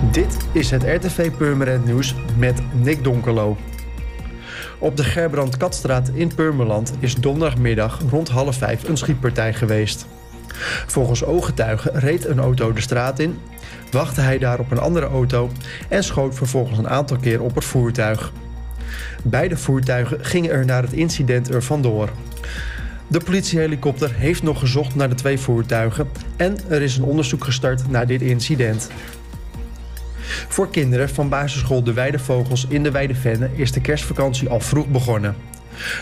Dit is het RTV Purmerend Nieuws met Nick Donkerlo. Op de Gerbrand Katstraat in Purmerland is donderdagmiddag rond half vijf een schietpartij geweest. Volgens ooggetuigen reed een auto de straat in, wachtte hij daar op een andere auto en schoot vervolgens een aantal keer op het voertuig. Beide voertuigen gingen er naar het incident er vandoor. De politiehelikopter heeft nog gezocht naar de twee voertuigen en er is een onderzoek gestart naar dit incident. Voor kinderen van basisschool De Weidevogels in de Weidevenne is de kerstvakantie al vroeg begonnen.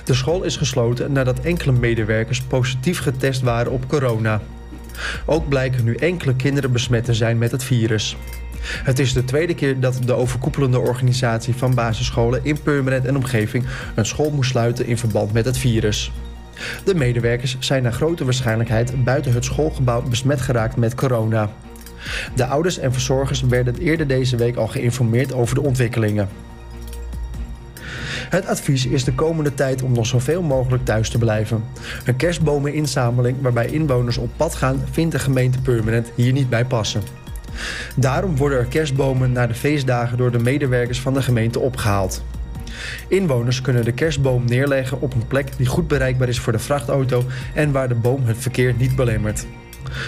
De school is gesloten nadat enkele medewerkers positief getest waren op corona. Ook blijken nu enkele kinderen besmet te zijn met het virus. Het is de tweede keer dat de overkoepelende organisatie van basisscholen in Purmerend en omgeving een school moest sluiten in verband met het virus. De medewerkers zijn naar grote waarschijnlijkheid buiten het schoolgebouw besmet geraakt met corona. De ouders en verzorgers werden eerder deze week al geïnformeerd over de ontwikkelingen. Het advies is de komende tijd om nog zoveel mogelijk thuis te blijven. Een kerstbomeninzameling waarbij inwoners op pad gaan, vindt de gemeente Purmerend hier niet bij passen. Daarom worden er kerstbomen na de feestdagen door de medewerkers van de gemeente opgehaald. Inwoners kunnen de kerstboom neerleggen op een plek die goed bereikbaar is voor de vrachtauto en waar de boom het verkeer niet belemmert.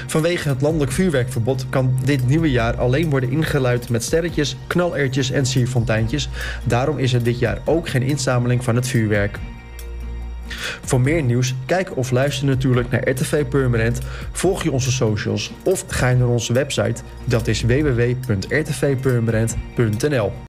Vanwege het landelijk vuurwerkverbod kan dit nieuwe jaar alleen worden ingeluid met sterretjes, knalertjes en sierfonteintjes. Daarom is er dit jaar ook geen inzameling van het vuurwerk. Voor meer nieuws, kijk of luister natuurlijk naar RTV Purmerend, volg je onze socials of ga naar onze website, dat is www.rtvpurmerend.nl.